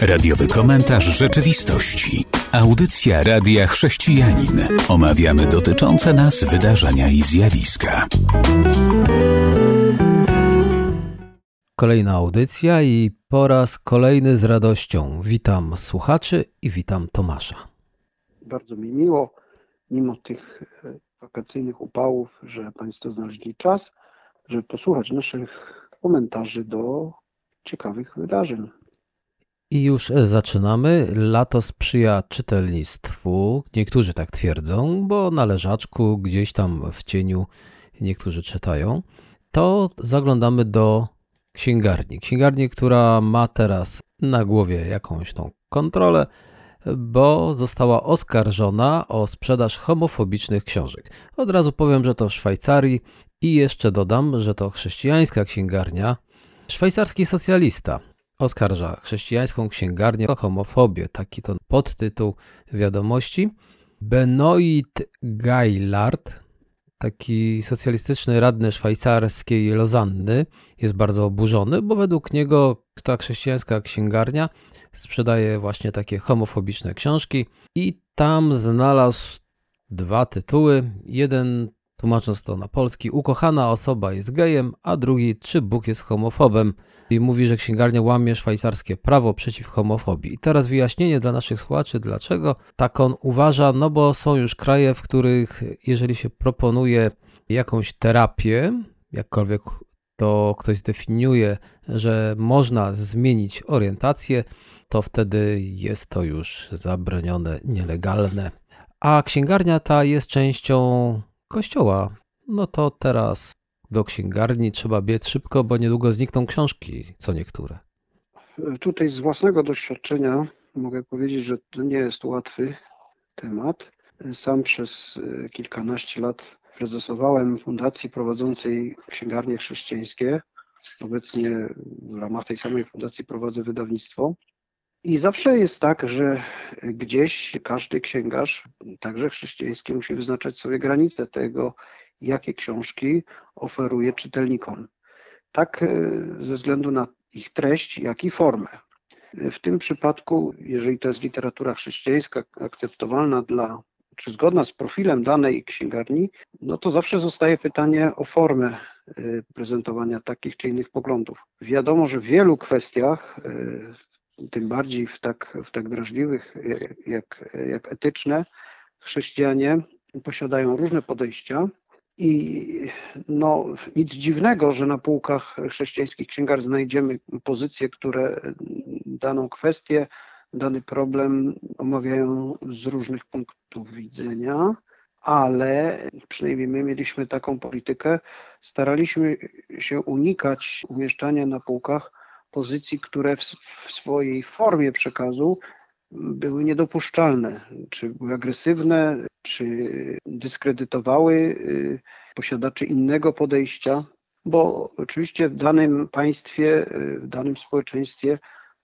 Radiowy komentarz rzeczywistości. Audycja Radia Chrześcijanin. Omawiamy dotyczące nas wydarzenia i zjawiska. Kolejna audycja i po raz kolejny z radością witam słuchaczy i witam Tomasza. Bardzo mi miło, mimo tych e, wakacyjnych upałów, że Państwo znaleźli czas, żeby posłuchać naszych komentarzy do ciekawych wydarzeń. I już zaczynamy. Lato sprzyja czytelnictwu. Niektórzy tak twierdzą, bo na leżaczku, gdzieś tam w cieniu niektórzy czytają. To zaglądamy do księgarni. Księgarni, która ma teraz na głowie jakąś tą kontrolę, bo została oskarżona o sprzedaż homofobicznych książek. Od razu powiem, że to w Szwajcarii i jeszcze dodam, że to chrześcijańska księgarnia. Szwajcarski socjalista oskarża chrześcijańską księgarnię o homofobię. Taki to podtytuł wiadomości. Benoit Gaillard, taki socjalistyczny radny szwajcarskiej Lozanny, jest bardzo oburzony, bo według niego ta chrześcijańska księgarnia sprzedaje właśnie takie homofobiczne książki i tam znalazł dwa tytuły. Jeden tłumacząc to na polski, ukochana osoba jest gejem, a drugi, czy Bóg jest homofobem. I mówi, że księgarnia łamie szwajcarskie prawo przeciw homofobii. I teraz wyjaśnienie dla naszych słuchaczy, dlaczego tak on uważa, no bo są już kraje, w których jeżeli się proponuje jakąś terapię, jakkolwiek to ktoś zdefiniuje, że można zmienić orientację, to wtedy jest to już zabronione, nielegalne. A księgarnia ta jest częścią kościoła, no to teraz do księgarni trzeba biec szybko, bo niedługo znikną książki, co niektóre. Tutaj z własnego doświadczenia mogę powiedzieć, że to nie jest łatwy temat. Sam przez e, kilkanaście lat prezesowałem fundacji prowadzącej księgarnie chrześcijańskie. Obecnie w ramach tej samej fundacji prowadzę wydawnictwo. I zawsze jest tak, że gdzieś każdy księgarz, także chrześcijański, musi wyznaczać sobie granice tego, jakie książki oferuje czytelnikom. Tak e, ze względu na ich treść, jak i formę. W tym przypadku, jeżeli to jest literatura chrześcijańska akceptowalna dla, czy zgodna z profilem danej księgarni, no to zawsze zostaje pytanie o formę e, prezentowania takich czy innych poglądów. Wiadomo, że w wielu kwestiach e, tym bardziej w tak, w tak drażliwych jak, jak etyczne, chrześcijanie posiadają różne podejścia. I no, nic dziwnego, że na półkach chrześcijańskich księgar znajdziemy pozycje, które daną kwestię, dany problem omawiają z różnych punktów widzenia, ale przynajmniej my mieliśmy taką politykę, staraliśmy się unikać umieszczania na półkach pozycji, które w, w swojej formie przekazu były niedopuszczalne, czy były agresywne, czy dyskredytowały y, posiadaczy innego podejścia, bo oczywiście w danym państwie, y, w danym społeczeństwie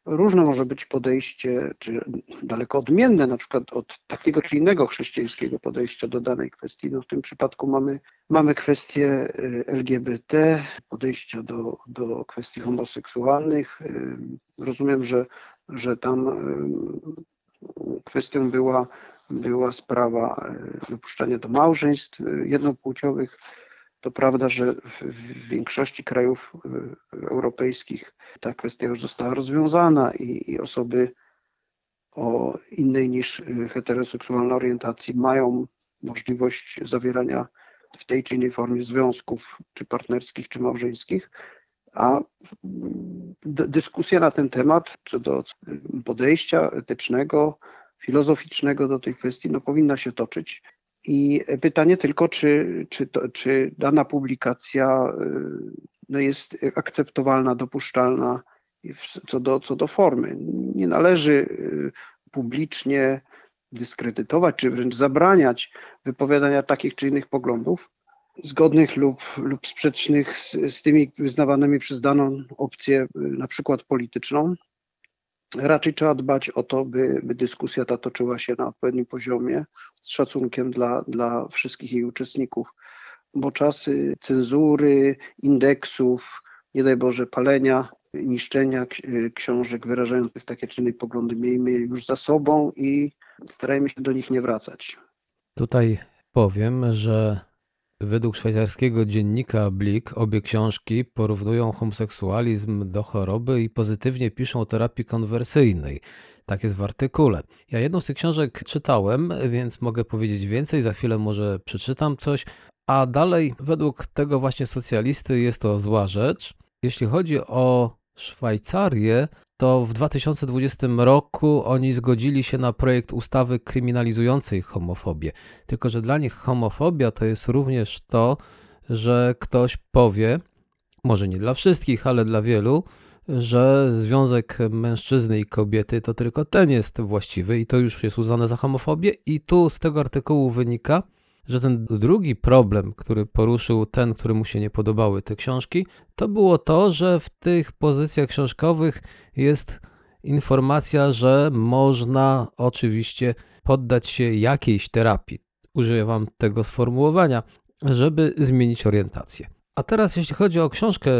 różne może być podejście, czy daleko odmienne na przykład od takiego czy innego chrześcijańskiego podejścia do danej kwestii. No w tym przypadku mamy, mamy kwestię y, LGBT, podejścia do, do kwestii homoseksualnych. Y, rozumiem, że, że tam y, kwestią była, była sprawa dopuszczania do małżeństw jednopłciowych. To prawda, że w większości krajów y, europejskich ta kwestia już została rozwiązana i, i osoby o innej niż y, heteroseksualna orientacji mają możliwość zawierania w tej czy innej formie związków, czy partnerskich, czy małżeńskich, a dyskusja na ten temat, co do podejścia etycznego, filozoficznego do tej kwestii, no, powinna się toczyć. I pytanie tylko, czy, czy, to, czy dana publikacja y, no jest akceptowalna, dopuszczalna co do, co do formy. Nie należy y, publicznie dyskredytować, czy wręcz zabraniać wypowiadania takich czy innych poglądów, zgodnych lub, lub sprzecznych z, z tymi wyznawanymi przez daną opcję, y, na przykład polityczną. Raczej trzeba dbać o to, by, by dyskusja ta toczyła się na odpowiednim poziomie, z szacunkiem dla, dla wszystkich jej uczestników, bo czasy cenzury, indeksów, nie daj Boże, palenia niszczenia książek wyrażających takie czyny i poglądy miejmy już za sobą i starajmy się do nich nie wracać. Tutaj powiem, że według szwajcarskiego dziennika Blik obie książki porównują homoseksualizm do choroby i pozytywnie piszą o terapii konwersyjnej. Tak jest w artykule. Ja jedną z tych książek czytałem, więc mogę powiedzieć więcej. Za chwilę może przeczytam coś. A dalej, według tego właśnie socjalisty, jest to zła rzecz. Jeśli chodzi o Szwajcarię, to w 2020 roku oni zgodzili się na projekt ustawy kryminalizującej homofobię. Tylko, że dla nich homofobia to jest również to, że ktoś powie, może nie dla wszystkich, ale dla wielu, że związek mężczyzny i kobiety to tylko ten jest właściwy i to już jest uznane za homofobię. I tu z tego artykułu wynika, że ten drugi problem, który poruszył ten, któremu się nie podobały te książki, to było to, że w tych pozycjach książkowych jest informacja, że można oczywiście poddać się jakiejś terapii. Używam tego sformułowania, żeby zmienić orientację. A teraz, jeśli chodzi o książkę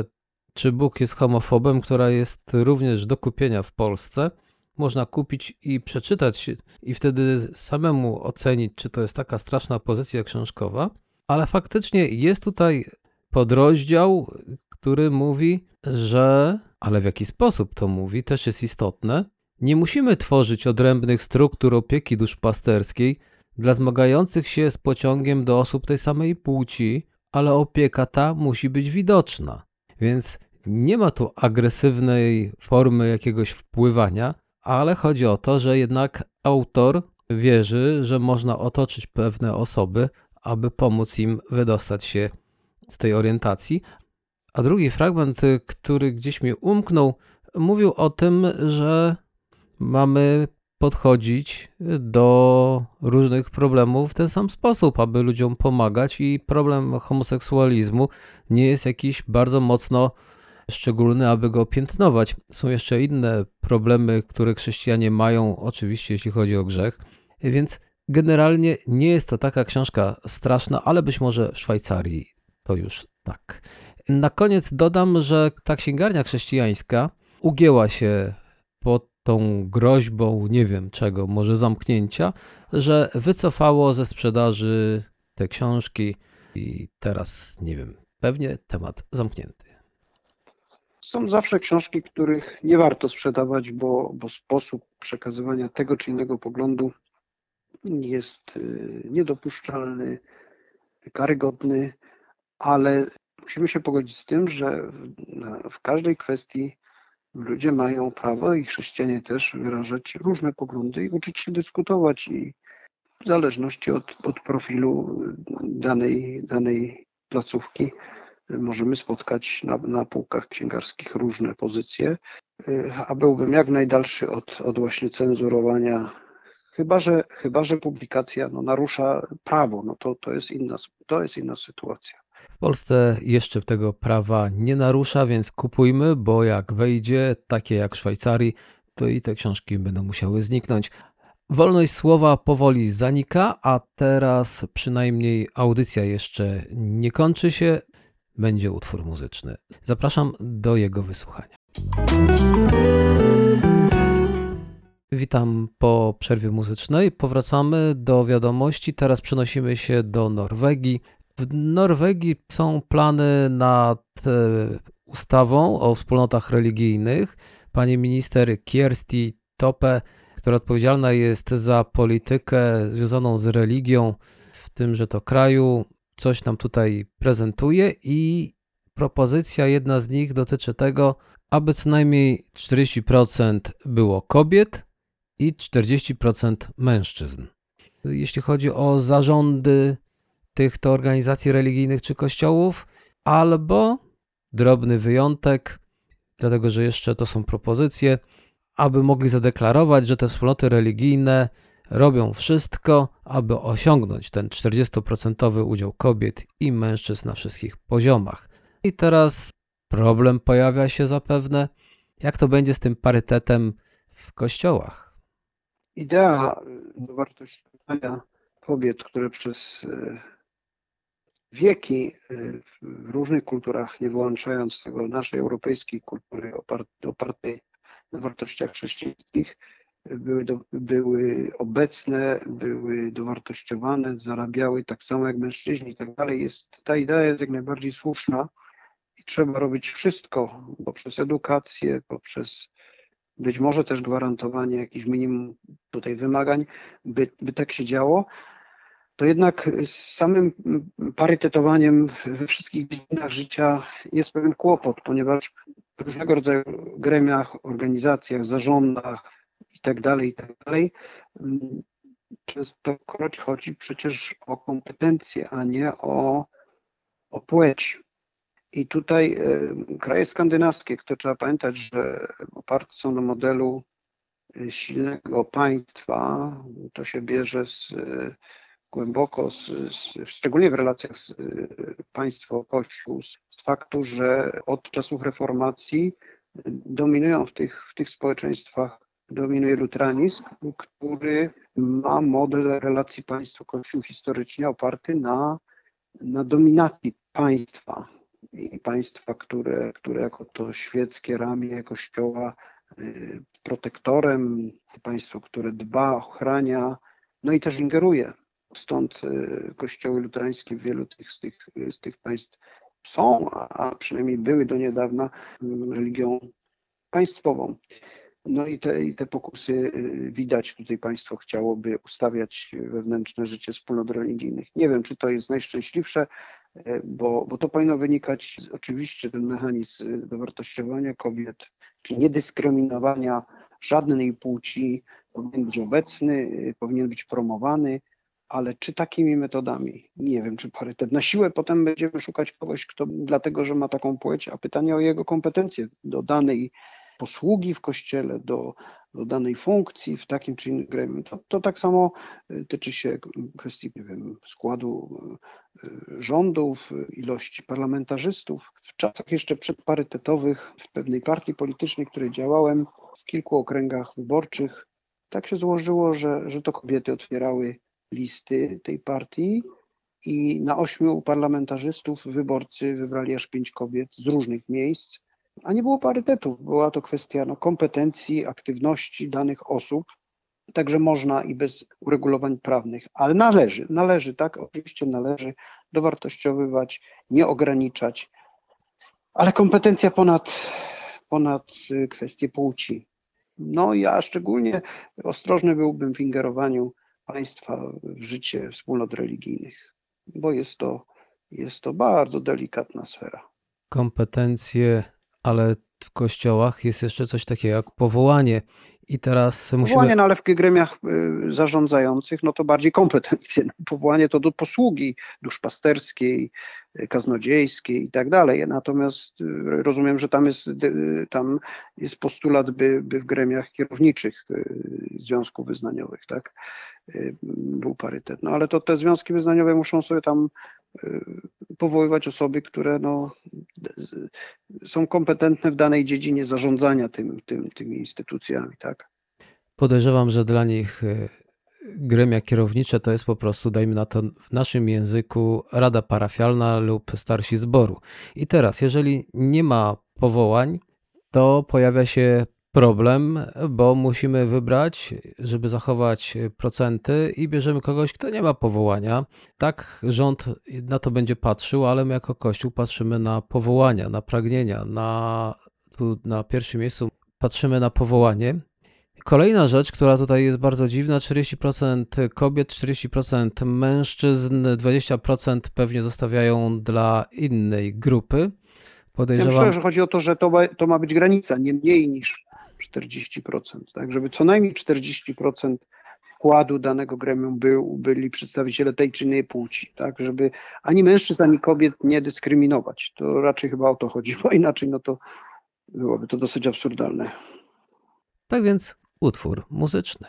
Czy Bóg jest homofobem, która jest również do kupienia w Polsce, można kupić i przeczytać, i wtedy samemu ocenić, czy to jest taka straszna pozycja książkowa. Ale faktycznie jest tutaj podrozdział, który mówi, że, ale w jaki sposób to mówi, też jest istotne. Nie musimy tworzyć odrębnych struktur opieki duszpasterskiej dla zmagających się z pociągiem do osób tej samej płci, ale opieka ta musi być widoczna. Więc nie ma tu agresywnej formy jakiegoś wpływania, ale chodzi o to, że jednak autor wierzy, że można otoczyć pewne osoby, aby pomóc im wydostać się z tej orientacji. A drugi fragment, który gdzieś mi umknął, mówił o tym, że mamy podchodzić do różnych problemów w ten sam sposób, aby ludziom pomagać, i problem homoseksualizmu nie jest jakiś bardzo mocno szczególny, aby go piętnować. Są jeszcze inne problemy, które chrześcijanie mają, oczywiście, jeśli chodzi o grzech, więc generalnie nie jest to taka książka straszna, ale być może w Szwajcarii to już tak. Na koniec dodam, że ta księgarnia chrześcijańska ugięła się pod tą groźbą, nie wiem czego, może zamknięcia, że wycofało ze sprzedaży te książki i teraz, nie wiem, pewnie temat zamknięty. Są zawsze książki, których nie warto sprzedawać, bo, bo sposób przekazywania tego czy innego poglądu jest y, niedopuszczalny, karygodny, ale musimy się pogodzić z tym, że w każdej kwestii ludzie mają prawo i chrześcijanie też wyrażać różne poglądy i uczyć się dyskutować i w zależności od, od profilu danej, danej placówki możemy spotkać na, na półkach księgarskich różne pozycje, y, a byłbym jak najdalszy od, od właśnie cenzurowania, chyba że, chyba, że publikacja no, narusza prawo, no to, to, jest inna, to jest inna sytuacja. W Polsce jeszcze tego prawa nie narusza, więc kupujmy, bo jak wejdzie, takie jak w Szwajcarii, to i te książki będą musiały zniknąć. Wolność słowa powoli zanika, a teraz przynajmniej audycja jeszcze nie kończy się będzie utwór muzyczny. Zapraszam do jego wysłuchania. Witam po przerwie muzycznej. Powracamy do wiadomości. Teraz przenosimy się do Norwegii. W Norwegii są plany nad e, ustawą o wspólnotach religijnych. Pani minister Kiersti Tope, która odpowiedzialna jest za politykę związaną z religią w tymże to kraju, coś nam tutaj prezentuje i propozycja jedna z nich dotyczy tego, aby co najmniej 40% było kobiet i 40% mężczyzn. Jeśli chodzi o zarządy tych to organizacji religijnych czy kościołów, albo drobny wyjątek, dlatego że jeszcze to są propozycje, aby mogli zadeklarować, że te wspólnoty religijne robią wszystko, aby osiągnąć ten 40% udział kobiet i mężczyzn na wszystkich poziomach. I teraz problem pojawia się zapewne, jak to będzie z tym parytetem w kościołach. Idea dowartościowania kobiet, które przez e, wieki y, w różnych kulturach, nie wyłączając tego naszej europejskiej kultury opartej na wartościach chrześcijańskich, były, do, były obecne, były dowartościowane, zarabiały tak samo jak mężczyźni i tak dalej. Jest, ta idea jest jak najbardziej słuszna i trzeba robić wszystko poprzez edukację, poprzez być może też gwarantowanie jakichś minimum tutaj wymagań, by, by tak się działo, to jednak z samym parytetowaniem we wszystkich dziedzinach życia jest pewien kłopot, ponieważ w różnego rodzaju gremiach, organizacjach, zarządach tak dalej, i tak dalej, częstokroć chodzi przecież o kompetencje, a nie o, o płeć. I tutaj e, kraje skandynawskie, które trzeba pamiętać, że oparte są na modelu e, silnego państwa, to się bierze z, e, głęboko, z, z, szczególnie w relacjach z państwo-kościół, z faktu, że od czasów reformacji dominują w tych, w tych społeczeństwach, dominuje lutranizm, który ma model relacji państwo-kościół historycznie oparty na, na dominacji państwa i państwa, które, które jako to świeckie ramię Kościoła y, protektorem, państwo, które dba, ochrania, no i też ingeruje. Stąd y, kościoły luterańskie w wielu tych, z, tych, z tych państw są, a przynajmniej były do niedawna mm, religią państwową. No i te, i te pokusy y, widać, tutaj państwo chciałoby ustawiać wewnętrzne życie wspólnot religijnych. Nie wiem, czy to jest najszczęśliwsze, E, bo, bo to powinno wynikać oczywiście ten mechanizm dowartościowania kobiet, czy niedyskryminowania żadnej płci powinien być obecny, powinien być promowany, ale czy takimi metodami? Nie wiem, czy parytet. Na siłę potem będziemy szukać kogoś, kto dlatego, że ma taką płeć, a pytanie o jego kompetencje do danej posługi w kościele, do, do danej funkcji w takim czy innym gremium. To, to tak samo y, tyczy się kwestii nie wiem, składu y, rządów, ilości parlamentarzystów. W czasach jeszcze przedparytetowych w pewnej partii politycznej, w której działałem, w kilku okręgach wyborczych, tak się złożyło, że, że to kobiety otwierały listy tej partii i na ośmiu parlamentarzystów wyborcy wybrali aż pięć kobiet z różnych miejsc a nie było parytetu. Była to kwestia no, kompetencji, aktywności danych osób, także można i bez uregulowań prawnych, ale należy, należy, tak, oczywiście należy dowartościowywać, nie ograniczać, ale kompetencja ponad, ponad kwestię płci. No ja szczególnie ostrożny byłbym w ingerowaniu państwa w życie wspólnot religijnych, bo jest to, jest to bardzo delikatna sfera. Kompetencje ale w kościołach jest jeszcze coś takiego jak powołanie. I teraz musimy. Powołanie, no ale w gremiach y, zarządzających, no to bardziej kompetencje. No, powołanie to do posługi duszpasterskiej, y, kaznodziejskiej i tak dalej. Natomiast y, rozumiem, że tam jest, tam jest postulat, by, by w gremiach kierowniczych związków wyznaniowych, tak, był parytet. No ale to te związki wyznaniowe muszą sobie tam powoływać osoby, które no, są kompetentne w danej dziedzinie zarządzania tym, tym, tymi instytucjami, tak? Podejrzewam, że dla nich e, gremia kierownicze to jest po prostu, dajmy na to w naszym języku, rada parafialna lub starsi zboru. I teraz, jeżeli nie ma powołań, to pojawia się problem, bo musimy wybrać, żeby zachować procenty i bierzemy kogoś, kto nie ma powołania. Tak rząd na to będzie patrzył, ale my jako Kościół patrzymy na powołania, na pragnienia, na, tu na pierwszym miejscu patrzymy na powołanie. Kolejna rzecz, która tutaj jest bardzo dziwna, 40% kobiet, 40% mężczyzn, 20% pewnie zostawiają dla innej grupy. Podejrzewam... Ja myślę, że chodzi o to, że to ma, to ma być granica, nie mniej niż 40%, tak, żeby co najmniej 40% wkładu danego gremium był, byli przedstawiciele tej czy innej płci, tak, żeby ani mężczyzn, ani kobiet nie dyskryminować. To raczej chyba o to chodzi, bo inaczej no to byłoby to dosyć absurdalne. Tak więc utwór muzyczny.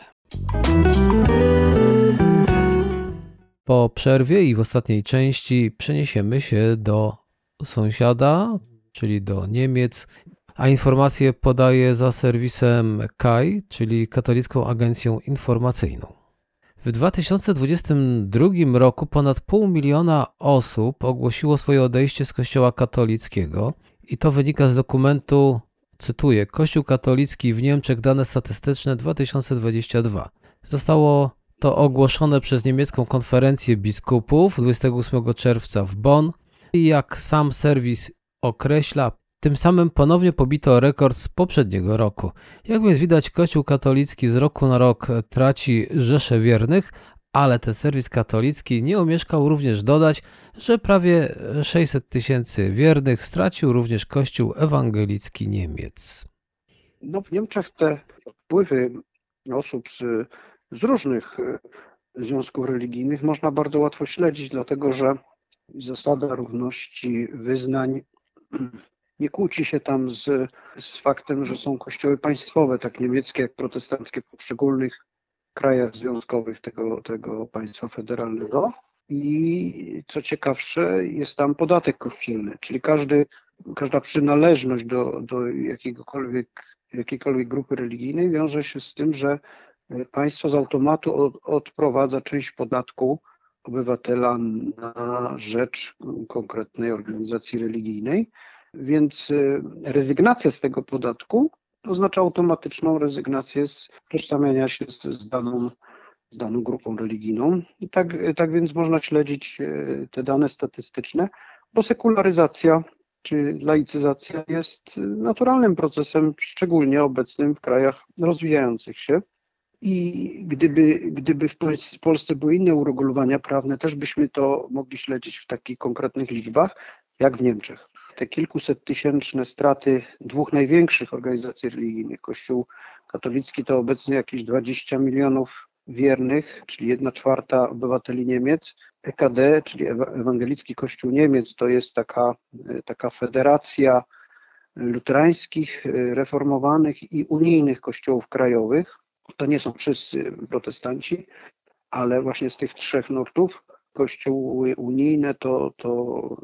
Po przerwie i w ostatniej części przeniesiemy się do sąsiada, czyli do Niemiec a informacje podaje za serwisem KAI, czyli Katolicką Agencją Informacyjną. W 2022 roku ponad pół miliona osób ogłosiło swoje odejście z Kościoła katolickiego i to wynika z dokumentu, cytuję, Kościół katolicki w Niemczech dane statystyczne 2022. Zostało to ogłoszone przez niemiecką konferencję biskupów 28 czerwca w Bonn i jak sam serwis określa, tym samym ponownie pobito rekord z poprzedniego roku. Jak więc widać, Kościół katolicki z roku na rok traci rzesze wiernych, ale ten serwis katolicki nie omieszkał również dodać, że prawie 600 tysięcy wiernych stracił również Kościół ewangelicki Niemiec. No w Niemczech te wpływy osób z, z różnych e, związków religijnych można bardzo łatwo śledzić, dlatego że zasada równości wyznań nie kłóci się tam z, z faktem, że są kościoły państwowe, tak niemieckie jak protestanckie w poszczególnych krajach związkowych tego, tego państwa federalnego. I co ciekawsze, jest tam podatek kościelny, czyli każdy, każda przynależność do, do jakiegokolwiek, jakiejkolwiek grupy religijnej wiąże się z tym, że państwo z automatu od, odprowadza część podatku obywatela na rzecz konkretnej organizacji religijnej. Więc y, rezygnacja z tego podatku oznacza automatyczną rezygnację z tożsamiania się z, z, daną, z daną grupą religijną. I tak, tak więc można śledzić y, te dane statystyczne, bo sekularyzacja czy laicyzacja jest naturalnym procesem, szczególnie obecnym w krajach rozwijających się. I gdyby, gdyby w Polsce były inne uregulowania prawne, też byśmy to mogli śledzić w takich konkretnych liczbach, jak w Niemczech. Te kilkuset tysięczne straty dwóch największych organizacji religijnych, Kościół katolicki to obecnie jakieś 20 milionów wiernych, czyli 1 czwarta obywateli Niemiec. EKD, czyli Ewangelicki Kościół Niemiec, to jest taka, taka federacja luterańskich, reformowanych i unijnych kościołów krajowych. To nie są wszyscy protestanci, ale właśnie z tych trzech nurtów kościoły unijne to, to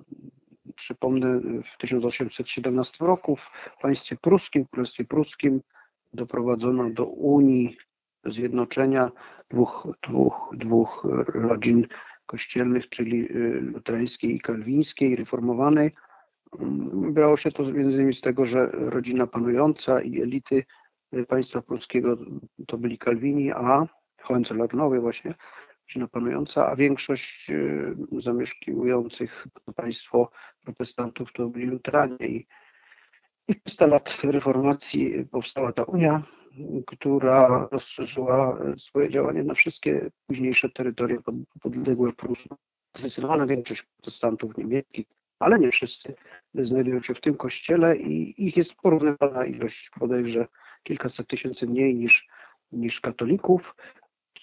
przypomnę, w 1817 roku w państwie pruskim, w królestwie pruskim doprowadzono do Unii, zjednoczenia dwóch, dwóch, dwóch rodzin kościelnych, czyli y, luterańskiej i kalwińskiej, reformowanej. Brało się to między innymi z tego, że rodzina panująca i elity państwa polskiego to byli Kalwini, a Hohenzollernowie właśnie, rodzina panująca, a większość y, zamieszkujących państwo protestantów to byli luteranie i, i przez te lat reformacji powstała ta Unia, która rozszerzyła swoje działanie na wszystkie późniejsze terytoria podległe Prusom. Zdecydowana większość protestantów niemieckich, ale nie wszyscy, znajdują się w tym kościele i ich jest porównywalna ilość, bodajże kilkaset tysięcy mniej niż, niż katolików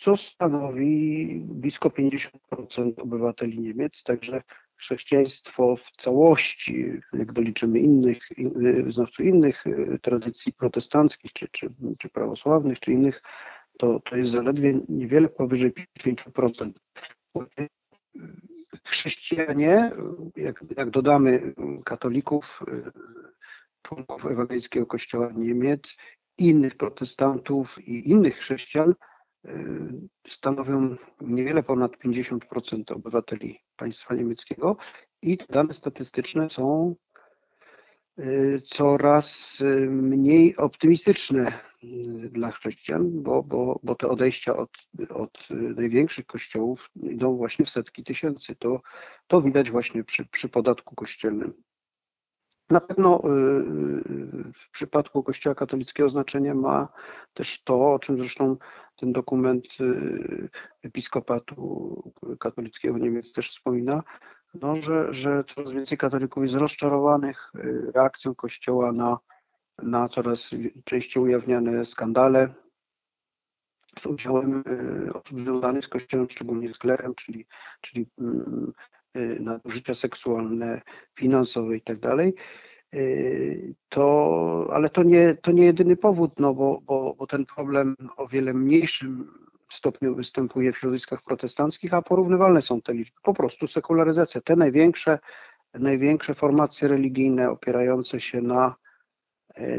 co stanowi blisko 50% obywateli Niemiec, także chrześcijaństwo w całości, jak doliczymy innych, wyznawców innych e, tradycji protestanckich, czy, czy, czy prawosławnych, czy innych, to, to jest zaledwie niewiele powyżej 5%. Chrześcijanie, jak, jak dodamy katolików, e, członków ewangelickiego kościoła Niemiec, innych protestantów i innych chrześcijan, Y, stanowią niewiele ponad 50% obywateli państwa niemieckiego i dane statystyczne są y, coraz y, mniej optymistyczne dla chrześcijan, bo, bo, bo te odejścia od, od największych kościołów idą właśnie w setki tysięcy. To, to widać właśnie przy, przy podatku kościelnym. Na pewno w przypadku Kościoła katolickiego znaczenie ma też to, o czym zresztą ten dokument y, Episkopatu Katolickiego Niemiec też wspomina, no, że, że coraz więcej katolików jest rozczarowanych y, reakcją Kościoła na, na coraz częściej ujawniane skandale z udziałem y, osób związanych z Kościołem, szczególnie z klerem, czyli, czyli mm, nadużycia seksualne, finansowe itd. Tak to, ale to nie, to nie jedyny powód, no bo, bo, bo ten problem o wiele mniejszym stopniu występuje w środowiskach protestanckich, a porównywalne są te liczby. Po prostu sekularyzacja. Te największe, największe formacje religijne opierające się na,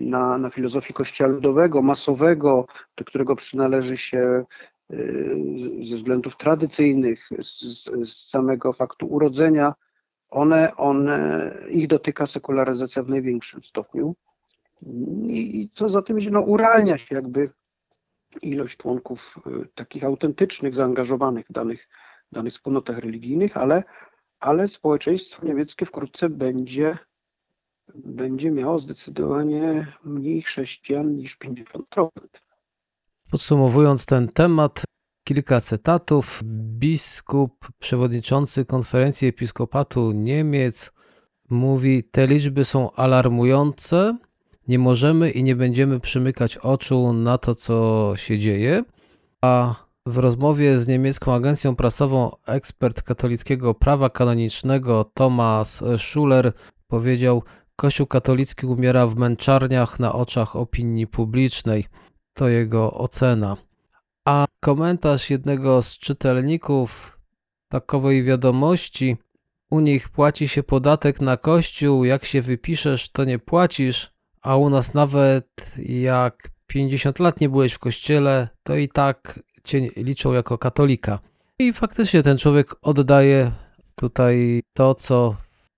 na, na filozofii kościoła ludowego, masowego, do którego przynależy się y, ze względów tradycyjnych, z, z samego faktu urodzenia, one, one, ich dotyka sekularyzacja w największym stopniu. I co za tym idzie, no uralnia się jakby ilość członków y, takich autentycznych, zaangażowanych w danych, danych wspólnotach religijnych, ale, ale społeczeństwo niemieckie wkrótce będzie, będzie miało zdecydowanie mniej chrześcijan niż 50%. Podsumowując ten temat, kilka cytatów. Biskup, przewodniczący konferencji episkopatu Niemiec mówi: Te liczby są alarmujące. Nie możemy i nie będziemy przymykać oczu na to, co się dzieje. A w rozmowie z niemiecką agencją prasową ekspert katolickiego prawa kanonicznego Thomas Schuler powiedział: Kościół katolicki umiera w męczarniach na oczach opinii publicznej. To jego ocena. A komentarz jednego z czytelników takowej wiadomości: U nich płaci się podatek na kościół, jak się wypiszesz, to nie płacisz, a u nas nawet jak 50 lat nie byłeś w kościele, to i tak cię liczą jako katolika. I faktycznie ten człowiek oddaje tutaj to, co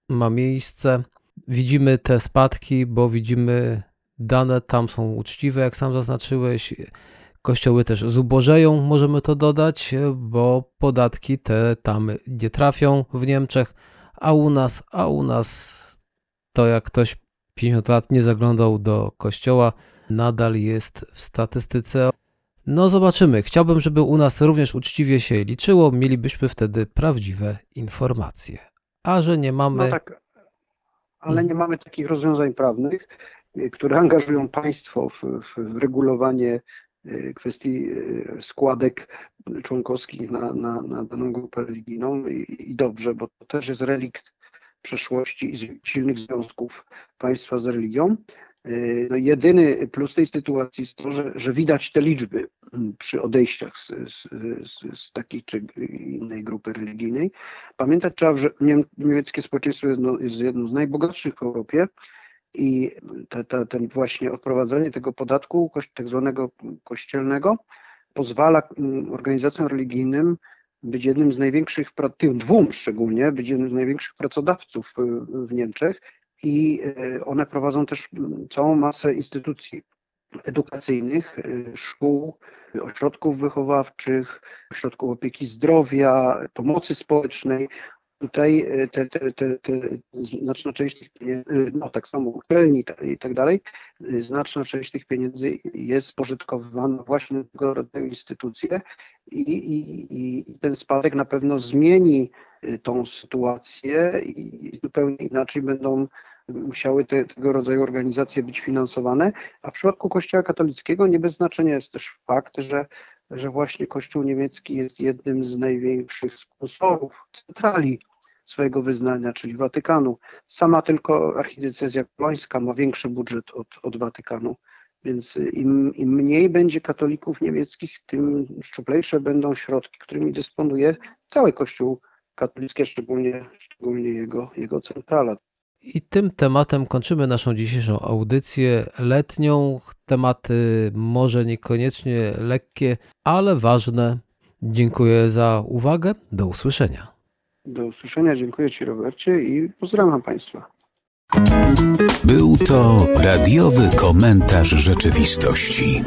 ma miejsce. Widzimy te spadki, bo widzimy dane tam są uczciwe, jak sam zaznaczyłeś. Kościoły też zubożeją, możemy to dodać, bo podatki te tam nie trafią w Niemczech, a u nas, a u nas to jak ktoś 50 lat nie zaglądał do kościoła, nadal jest w statystyce. No zobaczymy. Chciałbym, żeby u nas również uczciwie się liczyło, mielibyśmy wtedy prawdziwe informacje. A że nie mamy. No tak, ale nie mamy takich rozwiązań prawnych, które angażują państwo w, w regulowanie y, kwestii y, składek członkowskich na, na, na daną grupę religijną I, i dobrze, bo to też jest relikt przeszłości i silnych związków państwa z religią. Y, no jedyny plus tej sytuacji jest to, że, że widać te liczby mm, przy odejściach z, z, z, z, takiej czy innej grupy religijnej. Pamiętać trzeba, że niemieckie społeczeństwo jest, no, jest jednym z najbogatszych w Europie i te, te, ten właśnie odprowadzenie tego podatku tak zwanego kościelnego pozwala mm, organizacjom religijnym być jednym z największych, tym dwóm szczególnie, być jednym z największych pracodawców w Niemczech i e, one prowadzą też mm, całą masę instytucji edukacyjnych, e, szkół, ośrodków wychowawczych, ośrodków opieki zdrowia, pomocy społecznej. Tutaj e, te, te, te, te znaczna część tych pieniędzy, no tak samo uczelni i tak dalej, znaczna część tych pieniędzy jest spożytkowywana właśnie na tego rodzaju instytucje i, i, i ten spadek na pewno zmieni tą sytuację i zupełnie inaczej będą musiały te, tego rodzaju organizacje być finansowane, a w przypadku Kościoła katolickiego nie bez znaczenia jest też fakt, że, że właśnie Kościół niemiecki jest jednym z największych sponsorów centrali swojego wyznania, czyli Watykanu. Sama tylko archidiecezja kolońska ma większy budżet od, od Watykanu, więc im, im mniej będzie katolików niemieckich, tym szczuplejsze będą środki, którymi dysponuje cały Kościół katolicki, szczególnie, szczególnie jego, jego centrala. I tym tematem kończymy naszą dzisiejszą audycję letnią. Tematy może niekoniecznie lekkie, ale ważne. Dziękuję za uwagę. Do usłyszenia. Do usłyszenia. Dziękuję Ci, Robercie, i pozdrawiam Państwa. Był to radiowy komentarz rzeczywistości.